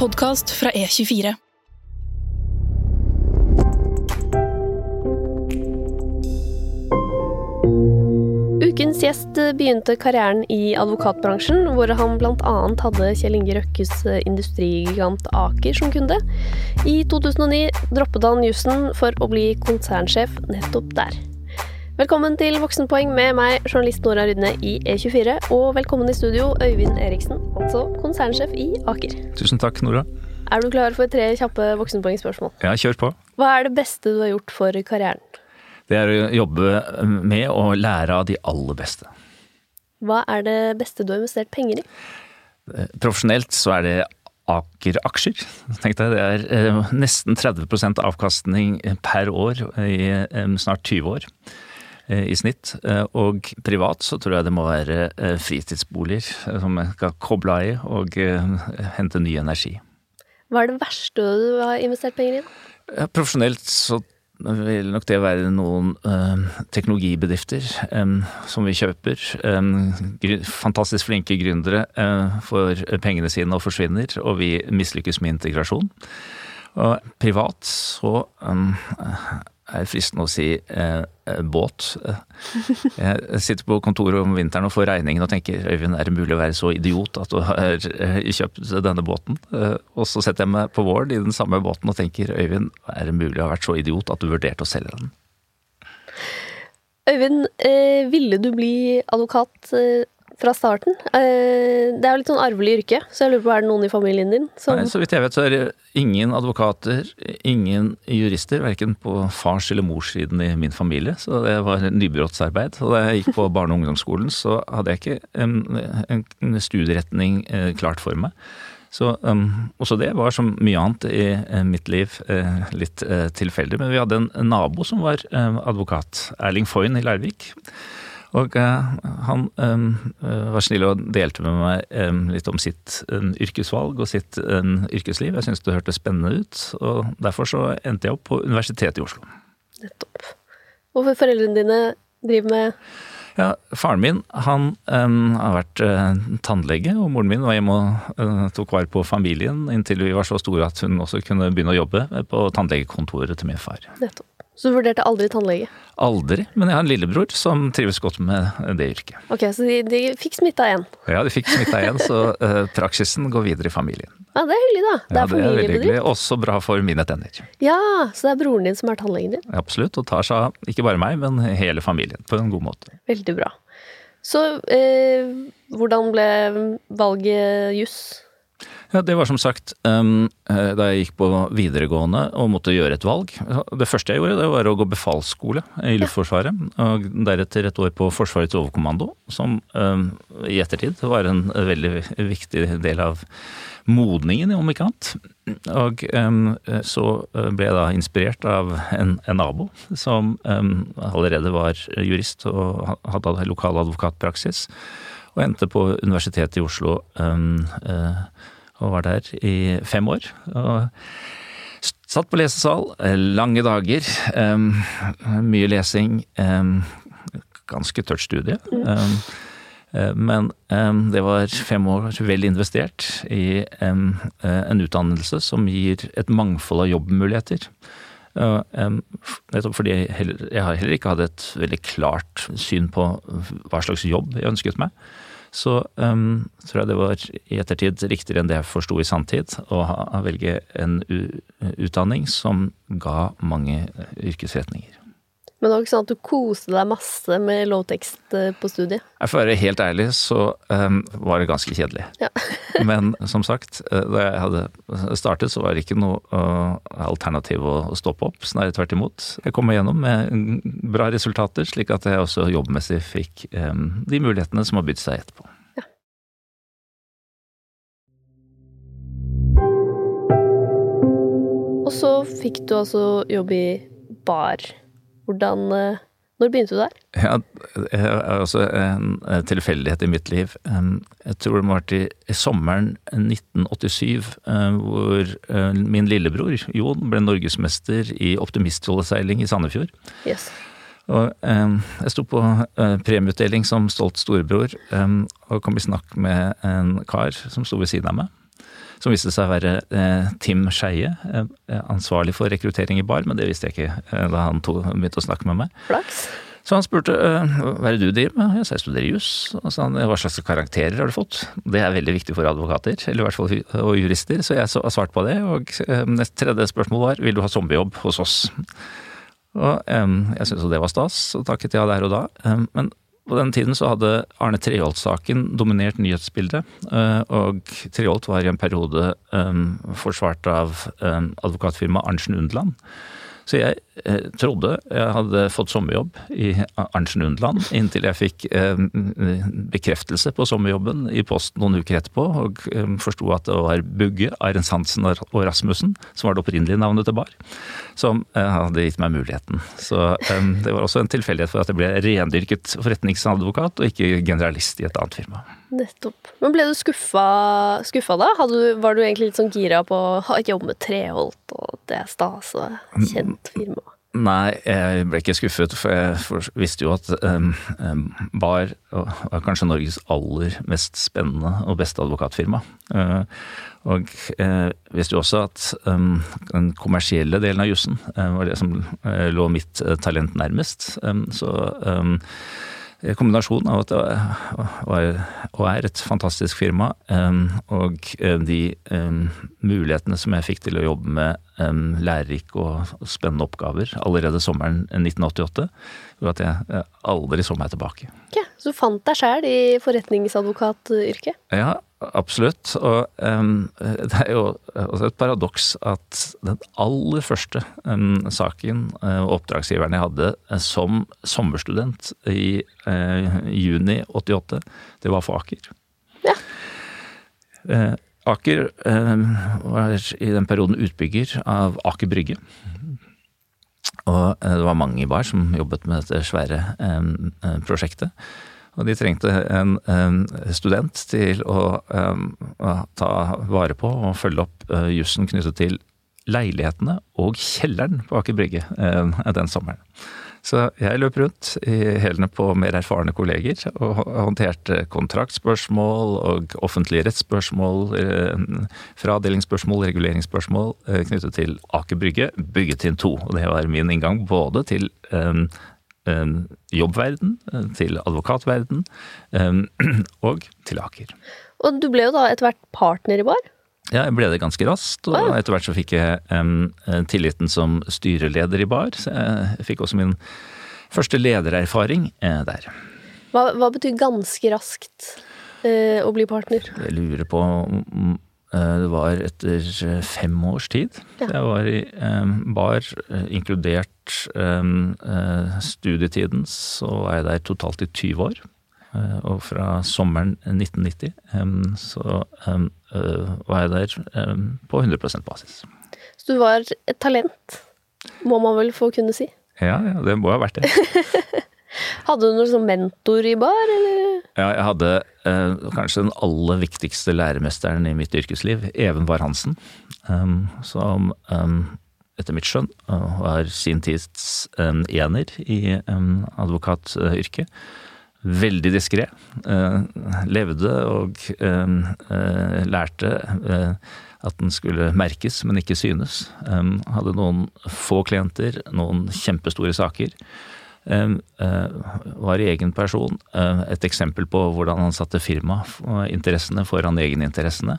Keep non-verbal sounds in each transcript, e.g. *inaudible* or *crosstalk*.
podkast fra E24. Ukens gjest begynte karrieren i advokatbransjen, hvor han bl.a. hadde Kjell Inge Røkkes industrigigant Aker som kunde. I 2009 droppet han jussen for å bli konsernsjef nettopp der. Velkommen til Voksenpoeng med meg, journalist Nora Rydne i E24, og velkommen i studio, Øyvind Eriksen, altså konsernsjef i Aker. Tusen takk, Nora. Er du klar for tre kjappe voksenpoengspørsmål? Ja, kjør på. Hva er det beste du har gjort for karrieren? Det er å jobbe med å lære av de aller beste. Hva er det beste du har investert penger i? Profesjonelt så er det Aker-aksjer. Det er eh, nesten 30% avkastning per år i eh, snart 20 år eh, i snitt. Og privat så tror jeg det må være fritidsboliger som jeg skal koble av i og hente ny energi. Hva er det verste du har investert penger i? Profesjonelt så vil nok det være noen eh, teknologibedrifter eh, som vi kjøper. Eh, fantastisk flinke gründere får pengene sine og forsvinner, og vi mislykkes med integrasjon. Og privat så er fristende å si eh, båt. Jeg sitter på kontoret om vinteren og får regningen og tenker Øyvind, er det mulig å være så idiot at du har eh, kjøpt denne båten? Eh, og så setter jeg meg på våren i den samme båten og tenker Øyvind, er det mulig å ha vært så idiot at du vurderte å selge den? Øyvind, eh, ville du bli advokat eh, fra starten. Eh, det er jo litt sånn arvelig yrke, så jeg lurer på er det noen i familien din som Nei, Så vidt jeg vet så er det ingen advokater, ingen jurister, verken på fars- eller morssiden i min familie. Så det var nybrottsarbeid. Og da jeg gikk på barne- og ungdomsskolen så hadde jeg ikke en, en studieretning eh, klart for meg. Så um, også det var som mye annet i uh, mitt liv uh, litt uh, tilfeldig. Men vi hadde en nabo som var advokat. Erling Foyn i Larvik. Og uh, han um, var snill og delte med meg um, litt om sitt um, yrkesvalg og sitt yrkesliv. Jeg syntes det hørtes spennende ut, og derfor så endte jeg opp på Universitetet i Oslo. Nettopp. Hvorfor foreldrene dine driver med ja, Faren min han har vært uh, tannlege, og moren min var hjemme og uh, tok vare på familien inntil vi var så store at hun også kunne begynne å jobbe på tannlegekontoret til min far. Nettopp. Så du vurderte aldri tannlege? Aldri, men jeg har en lillebror som trives godt med det yrket. Ok, Så de, de fikk smitta igjen? Ja, de fikk smitta igjen, så uh, praksisen går videre i familien. Ja, Det er hyggelig, da. Det er ja, det er veldig hyggelig. Også bra for mine tenner. Ja, så det er broren din som er tannlegen din? Absolutt, og tar seg av ikke bare meg, men hele familien på en god måte. Veldig bra. Så eh, hvordan ble valget juss? Ja, Det var som sagt um, da jeg gikk på videregående og måtte gjøre et valg. Det første jeg gjorde, det var å gå befalsskole i Luftforsvaret. Og deretter et år på Forsvarets overkommando, som um, i ettertid var en veldig viktig del av modningen, om ikke annet. Og um, så ble jeg da inspirert av en, en nabo som allerede var jurist og hadde lokal advokatpraksis, og endte på Universitetet i Oslo. Uh, og var der i fem år. Og satt på lesesal, lange dager, um, mye lesing. Um, ganske tørt studie. Um, men det var fem år vel investert i en utdannelse som gir et mangfold av jobbmuligheter. Nettopp fordi jeg, heller, jeg heller ikke hatt et veldig klart syn på hva slags jobb jeg ønsket meg så um, tror jeg det var i ettertid riktigere enn det jeg forsto i sanntid, å ha, velge en utdanning som ga mange yrkesretninger. Men det var ikke sånn at du koste deg masse med lovtekst eh, på studiet? For å være helt ærlig, så um, var det ganske kjedelig. Ja. *laughs* Men som sagt, eh, da jeg hadde startet, så var det ikke noe uh, alternativ å, å stoppe opp. Snarere tvert imot. Jeg kom meg gjennom med bra resultater, slik at jeg også jobbmessig fikk um, de mulighetene som har bydd seg etterpå. Og så fikk du altså jobb i bar. Hvordan Når begynte du der? Ja, det er altså en tilfeldighet i mitt liv. Jeg tror det må ha vært i sommeren 1987 hvor min lillebror Jon ble norgesmester i optimistjolleseiling i Sandefjord. Yes. Og jeg sto på premieutdeling som stolt storebror og kom i snakk med en kar som sto ved siden av meg som viste seg å være eh, Tim Skeie, eh, ansvarlig for rekruttering i bar, men det visste jeg ikke eh, da han to, begynte å snakke med meg. Flaks. Så han spurte eh, hva er det du driver med? Jeg sa jeg studerer juss. Og sa han hva slags karakterer har du fått? Det er veldig viktig for advokater, eller i hvert fall og jurister, så jeg har svart på det. Og eh, neste tredje spørsmål var vil du ha sommerjobb hos oss? Og um, jeg syntes det var stas, og takket ja der og da. Um, men på den tiden så hadde Arne Treholt-saken dominert nyhetsbildet. Uh, og Treholt var i en periode um, forsvart av advokatfirmaet Arntzen Undland. Så jeg eh, trodde jeg hadde fått sommerjobb i Arntzen Undland, inntil jeg fikk eh, bekreftelse på sommerjobben i posten noen uker etterpå, og eh, forsto at det var Bugge, Arens Hansen og Rasmussen, som var det opprinnelige navnet til Bar, som eh, hadde gitt meg muligheten. Så det var også en tilfeldighet for at jeg ble rendyrket forretningsadvokat, og ikke generalist i et annet firma. Nettopp. Men ble du skuffa, skuffa da? Du, var du egentlig litt sånn gira på å jobbe med Treholt, og det er stas og kjent firma? Nei, jeg ble ikke skuffet, for jeg visste jo at um, Bar var kanskje Norges aller mest spennende og beste advokatfirma. Uh, og jeg visste jo også at um, den kommersielle delen av jussen uh, var det som uh, lå mitt talent nærmest. Um, så kombinasjon av at det var, og er et fantastisk firma, og eh, de mulighetene som jeg fikk til å jobbe med lærerike og spennende oppgaver allerede sommeren 1988, gjorde at jeg aldri så meg tilbake. Ja, så du fant deg sjæl i forretningsadvokatyrket? Ja, Absolutt. Og um, det er jo også et paradoks at den aller første um, saken uh, oppdragsgiveren jeg hadde uh, som sommerstudent i uh, juni 88, det var for Aker. Ja. Aker var i den perioden utbygger av Aker Brygge. Og det var mange i bar som jobbet med dette svære prosjektet. Og de trengte en, en student til å um, ta vare på og følge opp uh, jussen knyttet til leilighetene og kjelleren på Aker Brygge uh, den sommeren. Så jeg løp rundt i hælene på mer erfarne kolleger og håndterte kontraktspørsmål og offentlige rettsspørsmål, uh, fradelingsspørsmål, reguleringsspørsmål knyttet til Aker Brygge, byggetrinn to. Og det var min inngang både til um, jobbverden, eh, til advokatverden eh, *clears throat* og til Aker. Og du ble jo da etter hvert partner i Bar? Ja, jeg ble det ganske raskt. Og etter hvert så fikk jeg um, tilliten som styreleder i Bar. Så jeg fikk også min første ledererfaring der. Hva, hva, betyr ganske raskt å bli partner? Jeg lurer på om Eh, det var etter eh, fem års tid. Ja. Jeg var i bar, eh, inkludert studietiden, så var jeg der totalt i 20 år. Og fra sommeren 1990 så var jeg der på 100% basis. Så du var et talent, må man vel få kunne si? Ja, ja det må ha vært det. *laughs* Hadde du noen sånn mentor i bar, eller? Ja, jeg hadde eh, kanskje den aller viktigste læremesteren i mitt yrkesliv, Even Bar Hansen, um, som um, etter mitt skjønn uh, var sin tids um, ener i advokatyrket. Veldig diskré. Uh, levde og uh, lærte uh, at den skulle merkes, men ikke synes. Hadde noen få klienter, noen kjempestore saker. Eh, var i egen person eh, et eksempel på hvordan han satte firmainteressene foran egeninteressene.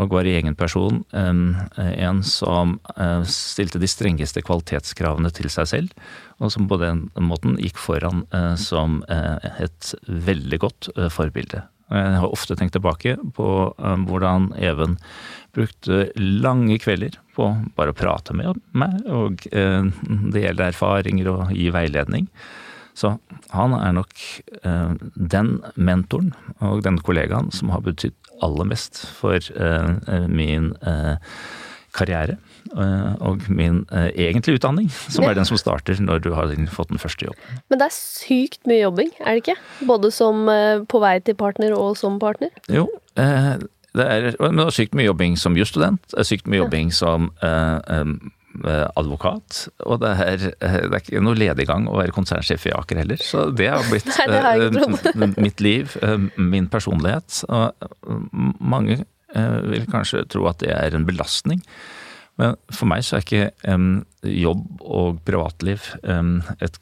Og var i egen person en som eh, stilte de strengeste kvalitetskravene til seg selv, og som på den måten gikk foran som et veldig godt forbilde. Jeg har ofte tenkt tilbake på hvordan Even brukte lange kvelder på bare å prate med meg og eh, dele erfaringer og gi veiledning. Så han er nok eh, den mentoren og den kollegaen som har betydd aller mest for eh, min karriere. Og min egentlige utdanning, som er den som starter når du har fått den første jobben. Men det er sykt mye jobbing, er det ikke? Både som på vei til partner og som partner? Jo, det er, det er sykt mye jobbing som jusstudent, det er sykt mye jobbing som eh, eh, advokat, og det er, eh, det er ikke noe lediggang å være konsernsjef i Aker heller. Så det har blitt Nei, det har *laughs* mitt liv, min personlighet. Og mange vil kanskje tro at det er en belastning. Men for meg så er ikke um, jobb og privatliv um, et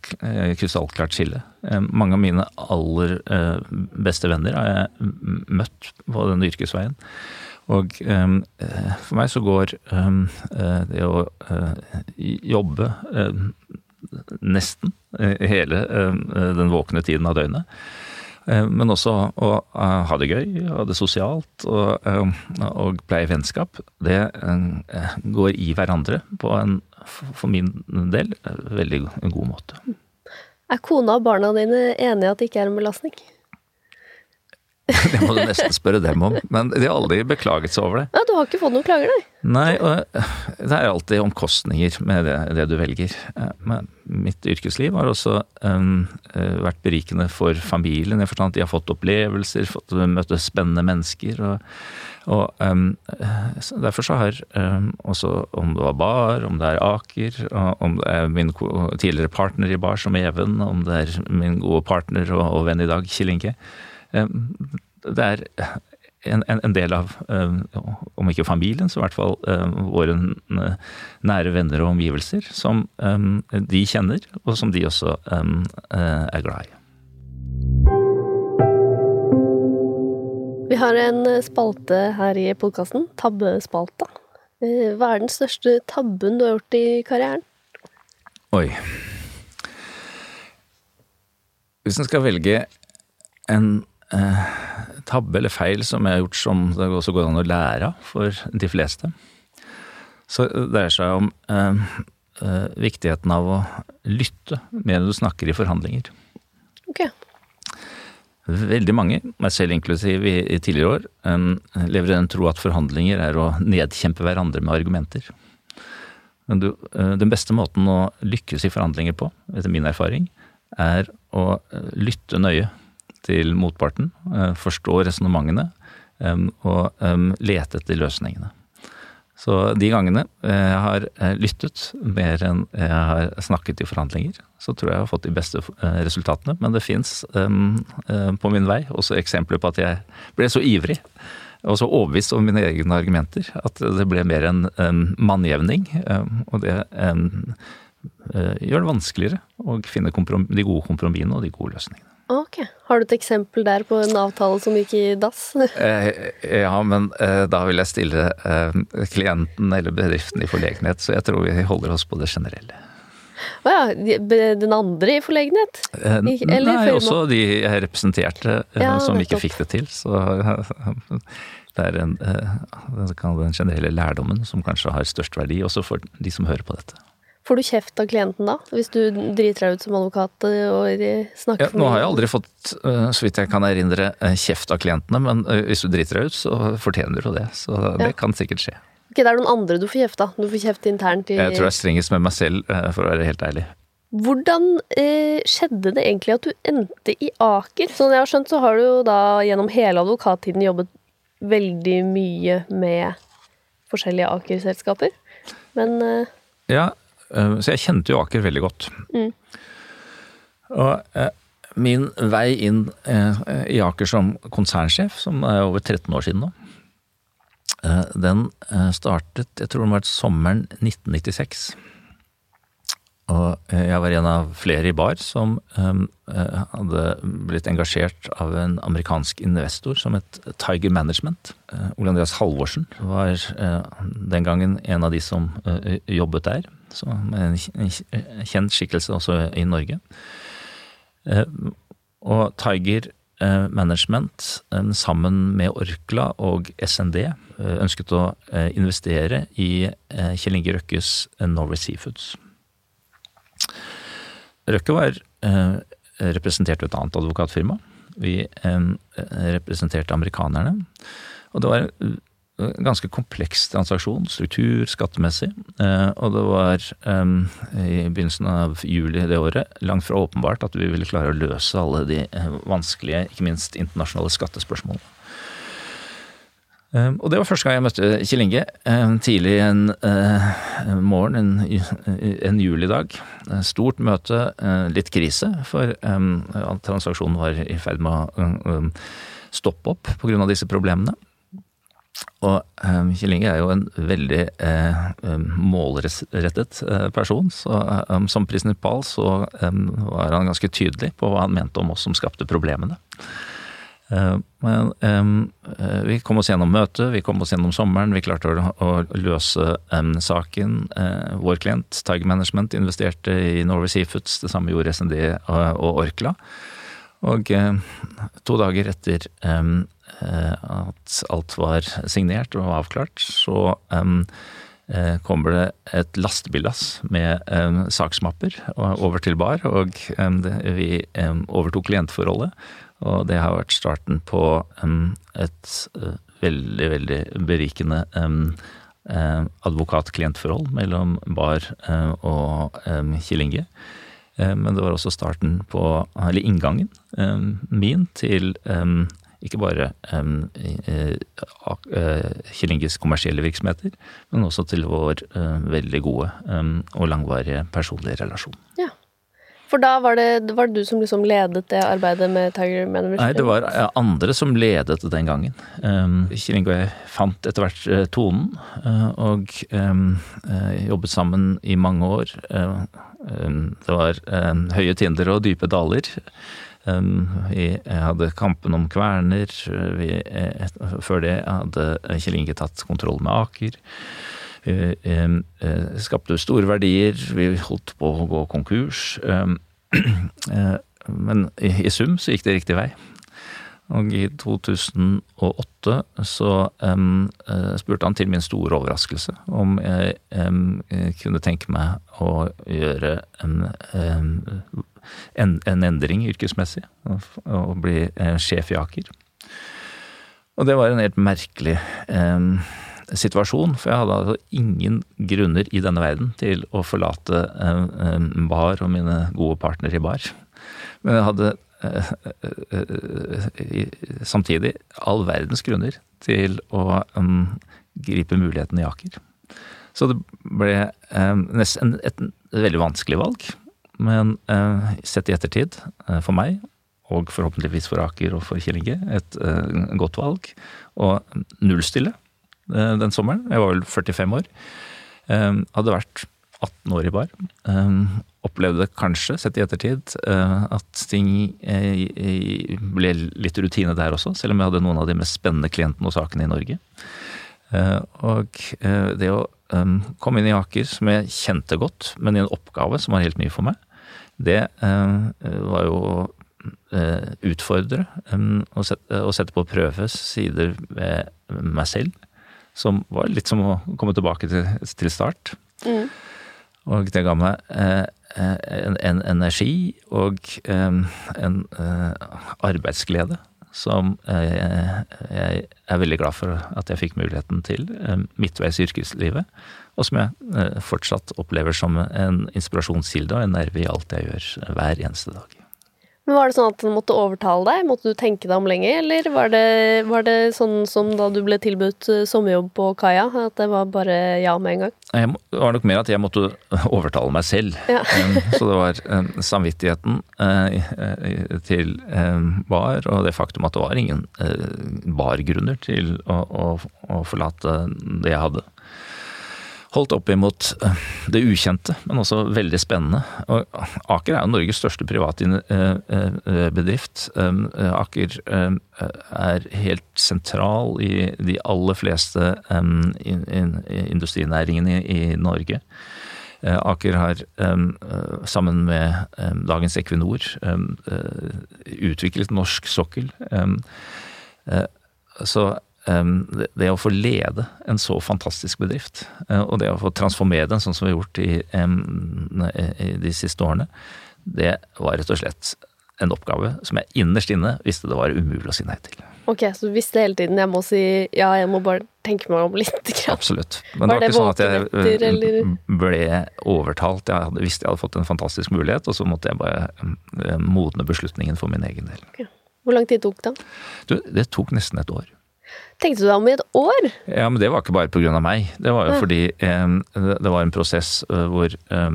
krystallklart skille. Um, mange av mine aller uh, beste venner har jeg møtt på denne yrkesveien. Og for meg så går det å uh, jobbe nesten hele den våkne tiden av døgnet Eh, men også å eh, ha det gøy, ha det sosialt og, eh, og pleie vennskap. Det går i hverandre på en, for min del, veldig god måte. Er kona og barna dine enige at det ikke er en belastning? *laughs* Det må du nesten spørre dem om. Men de har aldri beklaget seg over det. Ja, Du har ikke fått noen klager, nei? Nei, og det er alltid omkostninger med det, det du velger. Men mitt yrkesliv har også um, vært berikende for familien. Jeg forstand at De har fått opplevelser, fått møte spennende mennesker. og, og um, Derfor så har um, også, om det var Bar, om det er Aker, om det er min tidligere partner i Bar som Even, om det er min gode partner og, og venn i dag, Kjell Inge det er en, en, del av, om ikke familien, så i hvert fall våre nære venner og omgivelser, som de kjenner, og som de også er glad i. Vi har en spalte her i podkasten, Tabbespalta. Eh, hva er den største tabben du har gjort i karrieren? Oi. Hvis en skal velge en eh, tabbe eller feil som jeg har gjort som det også går an å lære av for de fleste. Så det dreier seg om eh, eh, viktigheten av å lytte mer enn du snakker i forhandlinger. Ok. Veldig mange, meg selv inklusiv i, i tidligere år, um, lever i den tro at forhandlinger er å nedkjempe hverandre med argumenter. Men du, uh, den beste måten å lykkes i forhandlinger på, etter min erfaring, er å lytte nøye til motparten, eh, forstå resonnementene og lete etter løsningene. Så de gangene jeg har eh, lyttet mer enn jeg har snakket i forhandlinger, så tror jeg jeg har fått de beste eh, resultatene. Men det fins på min vei også eksempler på at jeg ble så ivrig og så overbevist om mine egne argumenter at det ble mer en mannjevning. Og det gjør det vanskeligere å finne de gode kompromissene og de gode løsningene. Ok. Har du et eksempel der på en avtale som gikk i dass? Eh, ja, men eh, da vil jeg stille eh, klienten eller bedriften i forlegenhet, så jeg tror vi holder oss på det generelle. Å ja. Den andre i forlegenhet? Eller Nei, også de jeg representerte ja, som ikke fikk det til. Så *laughs* det er en, den generelle lærdommen som kanskje har størst verdi, også for de som hører på dette. Får du kjeft av klienten da, hvis du driter deg ut som advokat og snakker ja, for mye? Nå har jeg aldri fått, eh, så vidt jeg kan erindre, eh, kjeft av klientene, men eh, hvis du driter deg ut, så fortjener du det. Så det ja. kan sikkert skje. Ok, Det er noen andre du får kjeft av? Du får kjeft internt i Jeg tror jeg er strengest med meg selv, for å være helt ærlig. Hvordan eh, skjedde det egentlig at du endte i Aker? Sånn jeg har skjønt, så har du jo da gjennom hele advokattiden jobbet veldig mye med forskjellige Aker-selskaper. Men eh, Ja, Eh, så jeg kjente jo Aker veldig godt. Mm. Og eh, min vei inn eh, i Aker som konsernsjef, som er over 13 år siden nå, den startet jeg tror det var sommeren 1996. Og jeg var en av flere i bar som hadde blitt engasjert av en amerikansk investor som het Tiger Management. Ole Andreas Halvorsen var den gangen en av de som jobbet der som er en kjent skikkelse også i Norge. Eh, og Tiger eh, Management eh, sammen med Orkla og SND ønsket å investere i Kjell Inge Røkkes Norway Seafoods. Røkke var representert ved et annet advokatfirma. Vi representerte amerikanerne. Og det var ganske kompleks transaksjon, struktur, skattemessig. Eh, og det var i begynnelsen av juli det året langt fra åpenbart at vi ville klare å løse alle de eh, vanskelige, ikke minst internasjonale skattespørsmålene. Og det var første gang jeg møtte Kjell Inge. Tidlig en morgen, en, en julidag. Stort møte, litt krise, for transaksjonen var i ferd med å stoppe opp pga. disse problemene. Og um, Kjell Inge er jo en veldig eh, målrettet eh, person. så um, Som prinsipal så um, var han ganske tydelig på hva han mente om oss som skapte problemene. Uh, men uh, vi kom oss gjennom møtet, vi kom oss gjennom sommeren. Vi klarte å, å løse saken. Uh, vår klient, Tiger Management, investerte i Norway Seafoods. Det samme gjorde SND og, og Orkla. Og to dager etter Eh, at alt var signert og avklart, så um, kommer det et lastebillass med um, saksmapper over til Bar, og um, det, vi overtok klientforholdet. Og det har vært starten på et uh, veldig, veldig berikende uh, advokat-klientforhold mellom Bar og Kjell. Men det var også starten på, eller inngangen min til ikke bare um, Kjell Inges kommersielle virksomheter, men også til vår uh, veldig gode um, og langvarige personlige relasjon. Ja. For da var det, var det, du som liksom ledet det arbeidet med Tiger Management? Nei, det var andre som ledet det den gangen. Um, Kjell Inge og jeg fant etter hvert uh, tonen, uh, og jobbet sammen i mange år. Det var høye tinder og dype daler. Vi hadde kampen om Kverner. Før det hadde Kjell Inge tatt kontroll med Aker. Vi eh, skapte store verdier. Vi holdt på å gå konkurs. *clears throat* Eh, men i sum så gikk det riktig vei. Og i 2008 så um, spurte han til min store overraskelse om jeg um, kunne tenke meg å gjøre um, en, en, endring yrkesmessig, og, og bli uh, sjef i Aker. Og det var en helt merkelig situasjon, for jeg hadde altså ingen grunner i denne verden til å forlate Bar og mine gode partnere i Bar. Men jeg hadde samtidig all verdens grunner til å um, gripe muligheten i Aker. Så det ble nesten et, veldig vanskelig valg. Men sett i ettertid, for meg, og forhåpentligvis for Aker og for Kjell Inge, et godt valg. Og nullstille den sommeren, jeg var vel 45 år, hadde vært 18 år i bar. Um, opplevde kanskje, sett i ettertid, uh, at ting uh, ble litt rutine der også, selv om jeg hadde noen av de mest spennende klientene og sakene i Norge. Uh, og det å um, komme inn i Aker, som jeg kjente godt, men i en oppgave som var helt ny for meg, det var jo utfordre um, og sette på prøve sider ved meg selv, som var litt som å komme tilbake til, til start. Mm. Og det ga meg eh, en, en, energi og eh, en eh, arbeidsglede som jeg er veldig glad for at jeg fikk muligheten til midtveis i yrkeslivet. Og som jeg fortsatt opplever som en inspirasjonskilde og en nerve i alt jeg gjør hver eneste dag. Men Var det sånn at den måtte overtale deg? Måtte du tenke deg om lenge? Eller var det, var det sånn som da du ble tilbudt eh, sommerjobb på kaia, at det var bare ja med en gang? det var nok mer at jeg måtte *laughs* overtale meg selv. Ja. Så det var samvittigheten eh, til bar, og det faktum at det var ingen eh, bargrunner til å, å, å forlate det jeg hadde holdt opp imot eh, det ukjente, men også veldig spennende. Og Aker er jo Norges største private eh, eh, bedrift. Aker er helt sentral i de aller fleste industrinæringene i Norge. Aker har sammen med dagens Equinor utviklet norsk sokkel. Så det å få lede en så fantastisk bedrift, eh, og det å få transformere den sånn som vi har gjort i, de siste årene, det var rett og slett en oppgave som jeg innerst inne visste det var umulig å si nei til. Ok, så du visste hele tiden jeg må si ja, jeg må bare tenke meg om litt? Grann. Absolutt. Men var det, var ikke sånn at jeg etter, ble overtalt. Jeg hadde, visste jeg hadde fått en fantastisk mulighet, og så måtte jeg bare eh, modne beslutningen for min egen del. Okay. Hvor lang tid tok det? Du, det tok nesten et år. Tenkte du deg om i et år? Ja, men det var ikke bare pga. meg. Det var jo ja. fordi eh, det var en prosess hvor eh,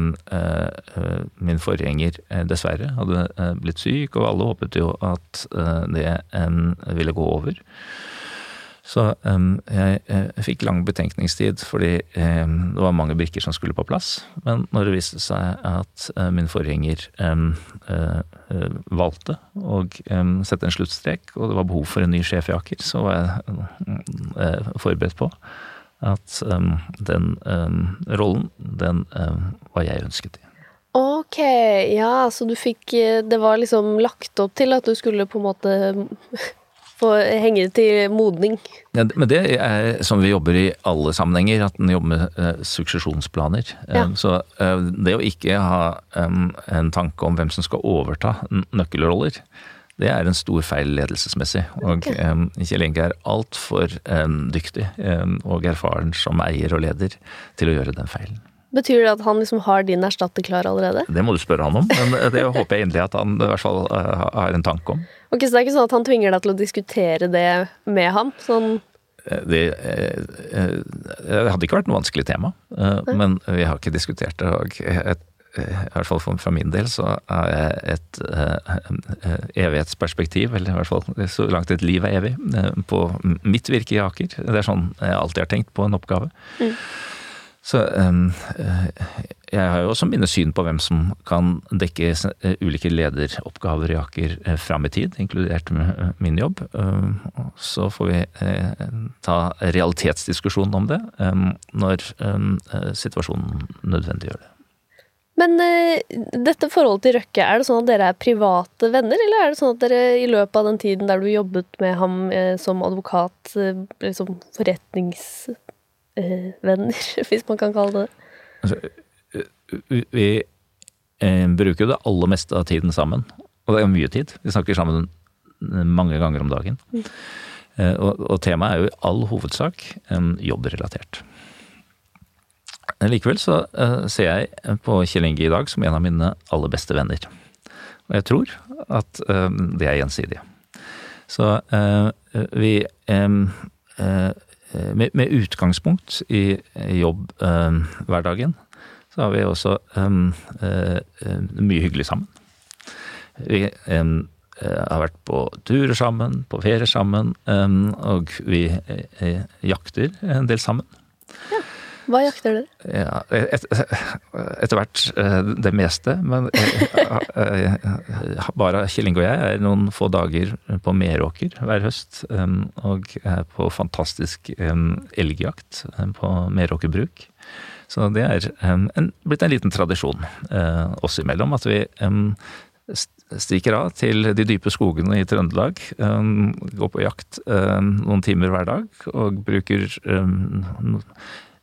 min forgjenger uh, dessverre hadde blitt syk, og alle håpet jo at det ville gå over. Så um, jeg, jeg, fikk lang betenkningstid fordi um, det var mange brikker som skulle på plass. Men når det viste seg at uh, min forgjenger um, uh, valgte å sette en sluttstrek, og det var behov for en ny sjef i Aker, så var jeg forberedt på at den rollen, den var jeg ønsket i. Ok, ja, så du fikk Det var liksom lagt opp til at du skulle på en måte få henge det til modning. Ja, men det er som vi jobber i alle sammenhenger, at en jobber med eh, suksesjonsplaner. Ja. Um, så eh, det å ikke ha en tanke om hvem som skal overta nøkkelroller, det er en stor feil ledelsesmessig. Og okay. Kjell Inge er altfor dyktig og erfaren som eier og leder til å gjøre den feilen. Betyr det at han liksom har din erstatter klar allerede? Det må du spørre han om, men det håper jeg inderlig at han i hvert fall uh, har en tanke om. Ok, Så det er ikke sånn at han tvinger deg til å diskutere det med ham? Sånn eh, det, det, hadde ikke vært noe vanskelig tema, men vi har ikke diskutert det. og et, i hvert fall fra min del så er jeg et evighetsperspektiv, eller i hvert fall så langt et liv er evig, på mitt virke i Aker. Det er sånn jeg alltid har tenkt på en oppgave. Mm. Så um, jeg har jo også mine syn på hvem som kan dekke eh, ulike lederoppgaver i Aker eh, fram i tid, inkludert min jobb. Så får vi ta realitetsdiskusjonen om det når situasjonen nødvendiggjør det. Men dette forholdet til Røkke, er det sånn at dere er private venner, eller er det sånn at dere i løpet av den tiden der du jobbet med ham som advokat, liksom forretnings eh, venner, *laughs* hvis man kan kalle det det? Altså, vi eh, bruker jo det aller meste av tiden sammen. Og det er mye tid. Vi snakker sammen mange ganger om dagen. Mm. Eh, og, og, temaet er jo i all hovedsak jobbrelatert. Likevel så ser jeg på Kjell Inge i dag som en av mine aller beste venner. Og jeg tror at det er gjensidig. Så vi Eh, med, med, utgangspunkt i jobbhverdagen, så har vi også uh, mye hyggelig sammen. Vi har vært på turer sammen, på ferie sammen, og vi jakter en del sammen. Ja. Hva jakter dere? Ja, et, etter hvert det meste. Men bare Kjell og jeg er noen få dager på Meråker hver høst. Og er på fantastisk elgjakt på Meråker bruk. Så det er en, blitt en liten tradisjon oss imellom at vi stikker av til de dype skogene i Trøndelag. Går på jakt noen timer hver dag og bruker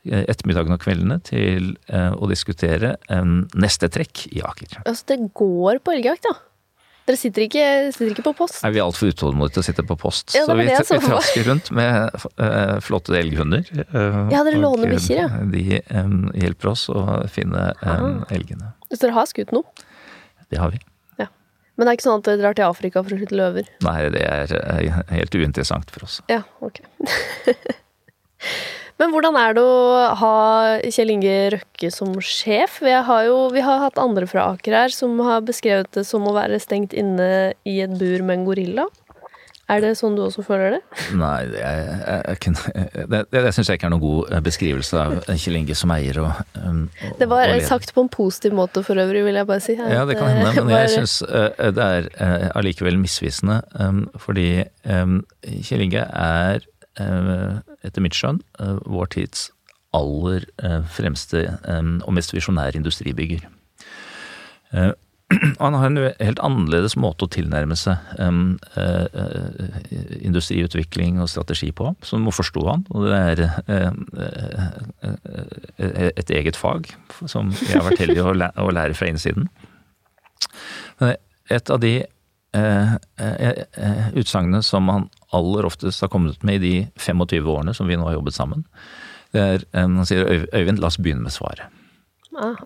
ettermiddagen og kveldene til eh, å diskutere neste trekk i Aker. Altså det går på elgjakt, ja? Dere sitter ikke, sitter ikke på post? Nei, vi er altfor utålmodige til å sitte på post. Ja, så vi, vi trasker rundt med uh, flotte elghunder. Uh, ja, dere låner bikkjer, ja. De um, hjelper oss å finne um, elgene. Så dere har skutt noe? Det har vi. Ja. Men det er ikke sånn at dere drar til Afrika for å skyte løver? Nei, det er helt uinteressant for oss. Ja, ok. *laughs* Men hvordan er det å ha Kjell Inge Røkke som sjef? Vi har jo vi har hatt andre fra Aker her som har beskrevet det som å være stengt inne i et bur med en gorilla. Er det sånn du også føler det? Nei, det, er, det, det, syns jeg ikke er noen god eh, beskrivelse av Kjell Inge som eier og, um, og Det var og sagt på en positiv måte for øvrig, vil jeg bare si. Ja, det kan hende, men *laughs* jeg syns det er allikevel misvisende. Um, fordi um, Kjell Inge er Eh, etter mitt skjønn, eh, vår tids aller eh, fremste og mest visjonære industribygger. *clears throat* Han har en helt annerledes måte å tilnærme seg industriutvikling og strategi på, som må forstå han. Og det er et eget fag som jeg har vært heldig å, læ å lære fra innsiden. Et av de utsagnene som han aller oftest har kommet med i de 25 årene som vi nå har jobbet sammen, det er Han sier Øyvind, la oss begynne med svaret. Ah.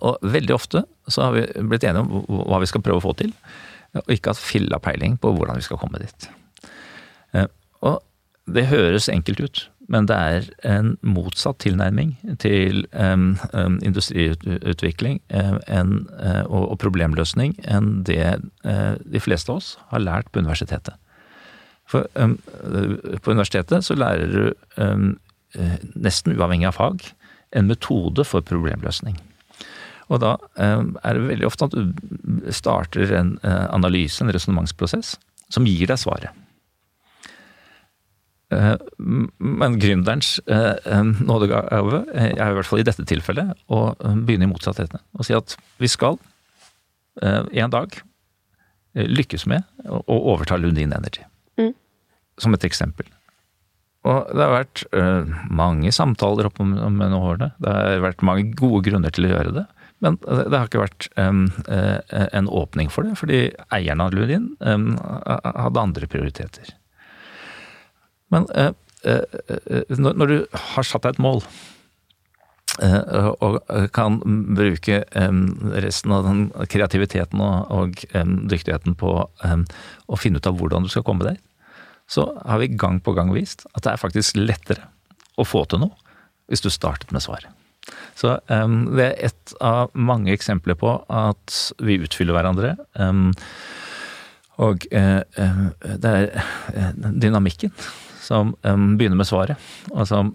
Og veldig ofte så har vi blitt enige om hva vi skal prøve å få til, og ikke hatt filla peiling på hvordan vi skal komme dit. Eh, og det høres enkelt ut, men det er en motsatt tilnærming til um, industriutvikling en, og, og, problemløsning enn det uh, de fleste av oss har lært på universitetet. For um, på universitetet så lærer du um, nesten uavhengig av fag en metode for problemløsning. Og da um, er det veldig ofte at du starter en uh, analyse, en resonnementsprosess, som gir deg svaret. Uh, men gründerens uh, nådegave er i hvert fall i dette tilfellet å begynne i motsatt ende. Og si at vi skal en dag lykkes med å overta Lundin Energy som et eksempel. Og det har vært uh, mange samtaler opp om, om årene. Det har vært mange gode grunner til å gjøre det. Men det har ikke vært um, uh, en åpning for det, fordi eieren av Lundin um, hadde andre prioriteter. Men uh, når du har satt deg et mål, og kan bruke resten av den kreativiteten og dyktigheten på å finne ut av hvordan du skal komme deg så har vi gang på gang vist at det er faktisk lettere å få til noe hvis du startet med svaret. Så um, det er ett av mange eksempler på at vi utfyller hverandre. Um, og uh, det er uh, dynamikken som um, begynner med svaret, og som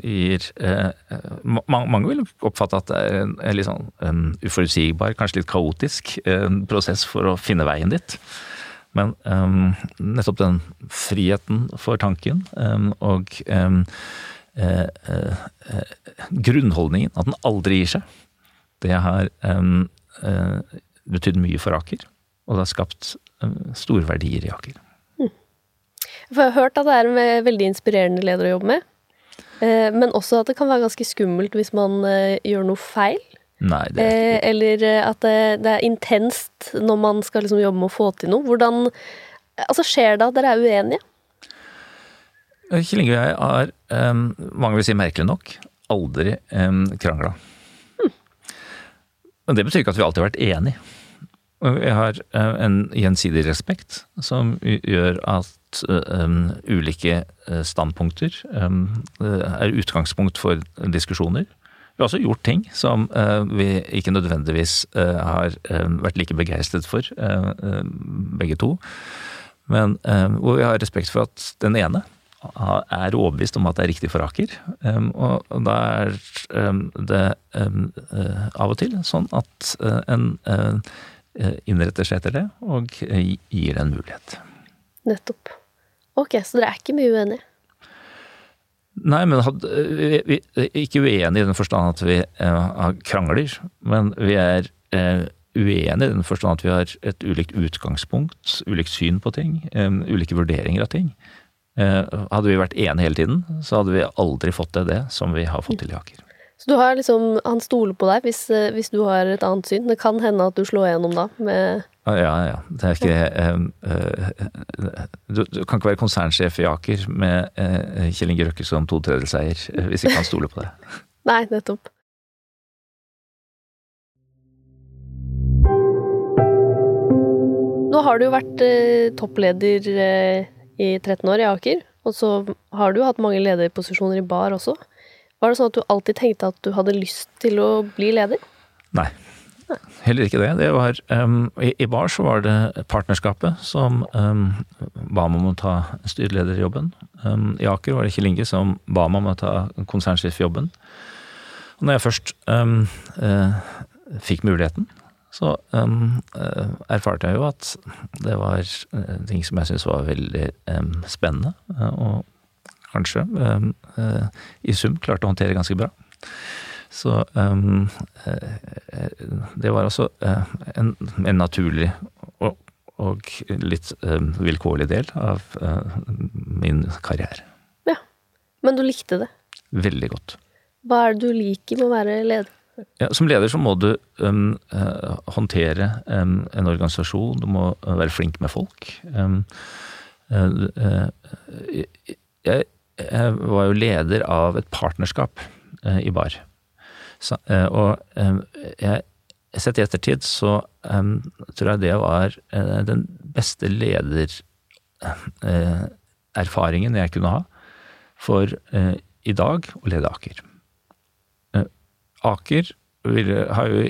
gir uh, Mange vil oppfatte at det er en, litt sånn uforutsigbar, kanskje litt kaotisk prosess for å finne veien dit. Men um, nettopp den friheten for tanken um, og um, eh, eh, grunnholdningen, at den aldri gir seg, det har eh, betydd mye for Aker. Og det har skapt store verdier i Aker. Mm. Jeg har hørt at det er en veldig inspirerende leder å jobbe med. Men også at det kan være ganske skummelt hvis man gjør noe feil. Nei, det er ikke. Eh, eller eh, at det, det, er intenst når man skal liksom jobbe med å få til noe. Hvordan Altså, skjer det at dere er uenige? Eh, Kjell Inge og jeg har, um, mange vil si merkelig nok, aldri um, krangla. Hmm. Men det betyr ikke at vi alltid har vært enige. Vi har uh, en gjensidig respekt som gjør at um, ulike standpunkter er utgangspunkt for diskusjoner. Vi har også gjort ting som uh, vi ikke nødvendigvis uh, har uh, vært like begeistret for, begge to. Men hvor vi har respekt for at den ene er overbevist om at det er riktig for Aker. Og da er det av og til sånn at en innretter seg etter det, og gir det en mulighet. Nettopp. Ok, så dere er ikke mye uenige? Nei, men hadde, vi, er ikke uenige i den forstand at vi uh, krangler, men vi er uh, uenige i den forstand at vi har et ulikt utgangspunkt, ulikt syn på ting, um, ulike vurderinger av ting. Uh, hadde vi vært enige hele tiden, så hadde vi aldri fått til det som vi har fått til i Aker. Så du har liksom, han stoler på deg hvis, hvis, du har et annet syn? Det kan hende at du slår gjennom da med ja, ja. Det er ikke eh, du, du, kan ikke være konsernsjef i Aker med eh, Kjell Inge Røkke som to tredjedelseier, hvis ikke han stoler på deg. *laughs* Nei, nettopp. Nå har du jo vært toppleder i 13 år i Aker, og så har du hatt mange lederposisjoner i bar også. Var det sånn at du alltid tenkte at du hadde lyst til å bli leder? Nei. Heller ikke det. det var, um, i, i, Bar så var det partnerskapet som um, ba meg om å ta styrelederjobben. Um, I Aker var det ikke Linge som ba meg om å ta konsernsjefjobben. Og når jeg først uh, fikk muligheten, så uh, erfarte jeg jo at det var uh, ting som jeg syntes var veldig spennende. og kanskje i sum klarte å håndtere ganske bra. Så um, det var altså en, en, naturlig og, og litt um, vilkårlig del av min karriere. Ja. Men du likte det? Veldig godt. Hva er det du liker med å være leder? Ja, som leder så må du um, håndtere um, en organisasjon, du må være flink med folk. Um, uh, uh, jeg, var jo leder av et partnerskap uh, i BAR. Så, eh, og eh, jeg Sett i ettertid så tror jeg det var den beste ledererfaringen jeg kunne ha for i dag å lede Aker. Aker har jo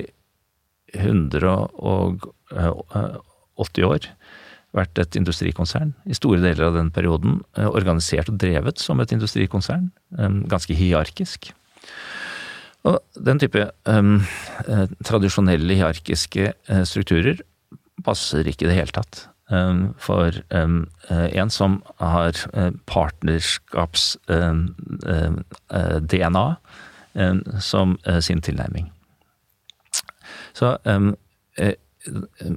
180 år vært et industrikonsern i store deler av den perioden. Organisert og drevet som et industrikonsern. Ganske hierarkisk. Og den type um, tradisjonelle hierarkiske strukturer passer ikke i det hele tatt. For en som har partnerskaps-DNA som sin tilnærming. Så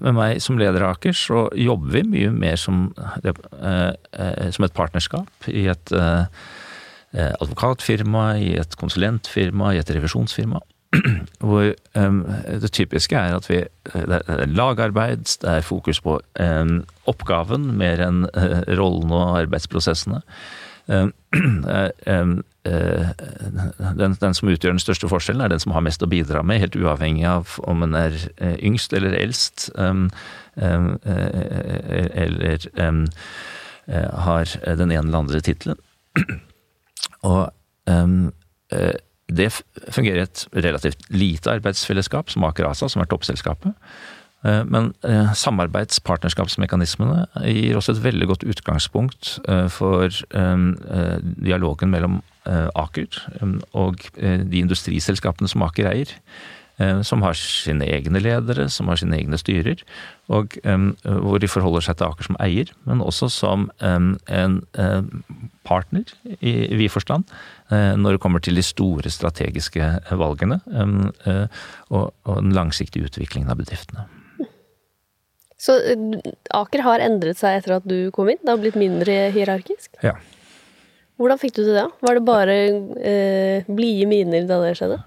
med meg som leder av Aker, så jobber vi mye mer som, som et partnerskap i et advokatfirma, i et konsulentfirma, i et revisjonsfirma. *clears throat* Hvor det typiske er at vi Det er lagarbeid, det er fokus på oppgaven mer enn rollen og arbeidsprosessene. *clears throat* Um, den, den, som utgjør den største forskjellen, er den som har mest å bidra med, helt uavhengig av om en er yngst eller eldst, eller har den ene eller andre tittelen. *clears throat* Og det fungerer i et relativt lite arbeidsfellesskap, som Aker ASA, som er toppselskapet. Eh, men eh, samarbeidspartnerskapsmekanismene gir også et veldig godt utgangspunkt eh, for dialogen mellom Aker og de industriselskapene som Aker eier. Som har sine egne ledere, som har sine egne styrer. Og hvor de forholder seg til Aker som eier, men også som en partner i vid forstand. Når det kommer til de store strategiske valgene og den langsiktige utviklingen av bedriftene. Så eh, Aker har endret seg etter at du kom inn? Det har blitt mindre hierarkisk? Ja. Hvordan fikk du til det? Var det bare eh, blide miner da det skjedde?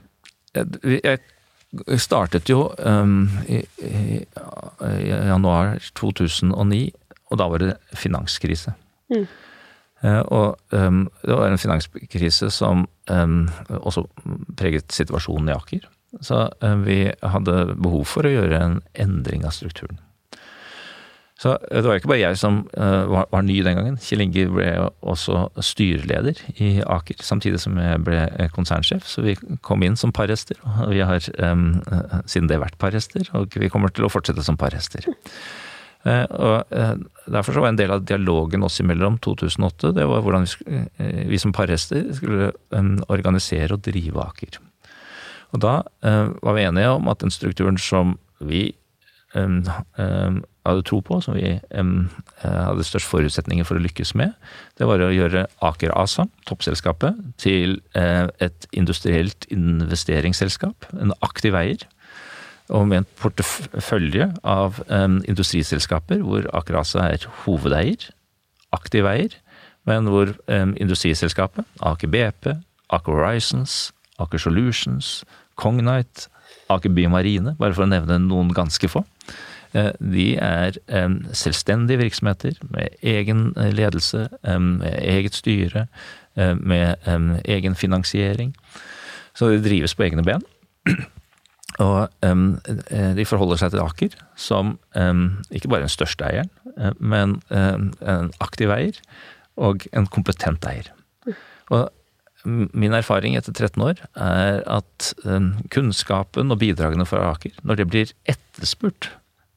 Jeg startet jo um, i, i, i, januar 2009, og da var det finanskrise. Mm. Uh, og um, det var en finanskrise som um, også preget situasjonen i Aker. Så uh, vi hadde behov for å gjøre en endring av strukturen. Så det var ikke bare jeg som uh, var, var, ny den gangen. Kjell Inge ble også styreleder i Aker, samtidig som jeg ble eh, konsernsjef. Så vi kom inn som parhester, og vi har um, siden det vært parhester, og vi kommer til å fortsette som parhester. Uh, og uh, Derfor så var en del av dialogen oss imellom 2008 det var hvordan vi, vi som parhester skulle um, organisere og drive Aker. Og Da var vi enige om at den strukturen som vi hadde tro på, som vi um, hadde størst forutsetninger for å lykkes med, det var å gjøre Aker ASA, toppselskapet, til uh, et industrielt investeringsselskap. En aktiv eier. Og med en portefølje av industriselskaper hvor Aker ASA er hovedeier, aktiv eier, men hvor industriselskapet, Aker BP, Aker Horizons, Aker Solutions, Cognite, Aker Bymarine, bare for å nevne noen ganske få, Eh, de er selvstendige virksomheter med egen eh, ledelse, med eget styre, med egen finansiering. Så de drives på egne ben. *clears throat* Og de forholder seg til Aker som ikke bare den største eieren, men en aktiv eier og en kompetent eier. Og min erfaring etter 13 år er at kunnskapen og bidragene fra Aker, når det blir etterspurt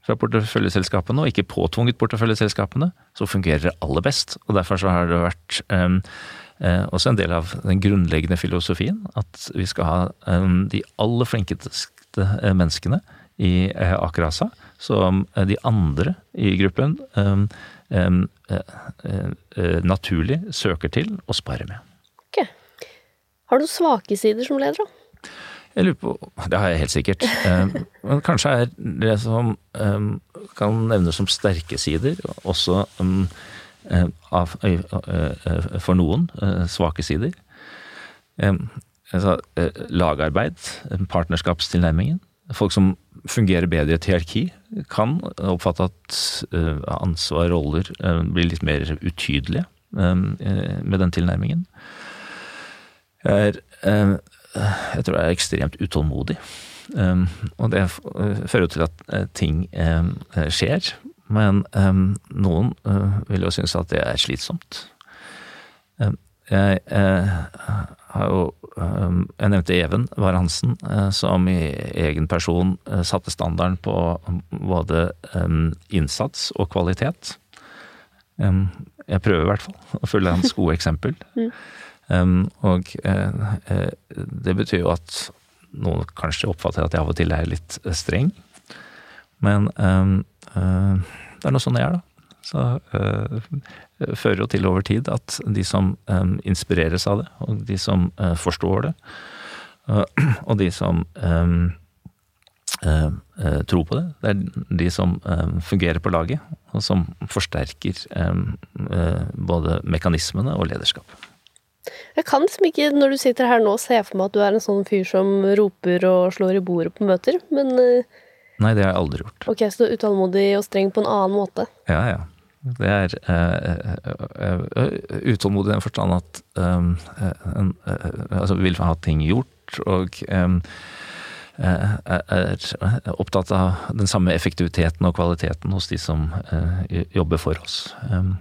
fra porteføljeselskapene, og ikke påtvunget porteføljeselskapene, så fungerer det aller best. Og derfor så har det vært um, uh, også en del av den grunnleggende filosofien at vi skal ha um, de aller flinkeste uh, menneskene i uh, Aker ASA, som de andre i gruppen um, naturlig søker til og sparer med. Har du svake sider som leder, da? Jeg lurer på Det har jeg helt sikkert. Eh, men kanskje er det som eh, kan nevnes som sterke sider, også eh, for noen svake sider. Altså, lagarbeid, partnerskapstilnærmingen. Folk som fungerer bedre i et hierarki, kan oppfatte at ansvar og roller blir litt mer utydelige med den tilnærmingen. Jeg er jeg tror jeg er ekstremt utålmodig. Um, og det fører jo til at uh, ting um, skjer. Men um, noen vil jo synes at det er slitsomt. Jeg har jo Jeg nevnte Even Var Hansen, som i egen person satte standarden på både innsats og kvalitet. Jeg prøver i hvert fall å følge hans gode eksempel. *laughs* Mm. Og det betyr jo at noen kanskje oppfatter at jeg av og til er litt streng. Men det er nå sånn jeg er, da. Så uh, fører jo til over tid at de som um, inspireres av det, og de som uh, forstår det, uh, *clears throat* og de som um, tror på det, det er de som fungerer på laget, og som forsterker både mekanismene og lederskapet. Jeg kan liksom ikke, når du sitter her nå, se for meg at du er en sånn fyr som roper og slår i bordet på møter, men Nei, det har jeg aldri gjort. Ok, Så du er utålmodig og streng på en annen måte? Ja, ja. Det er uh, uh, utålmodig i den forstand at um, uh, altså vil ha ting gjort, og um, er opptatt av den samme effektiviteten og kvaliteten hos de som jobber for oss. Um,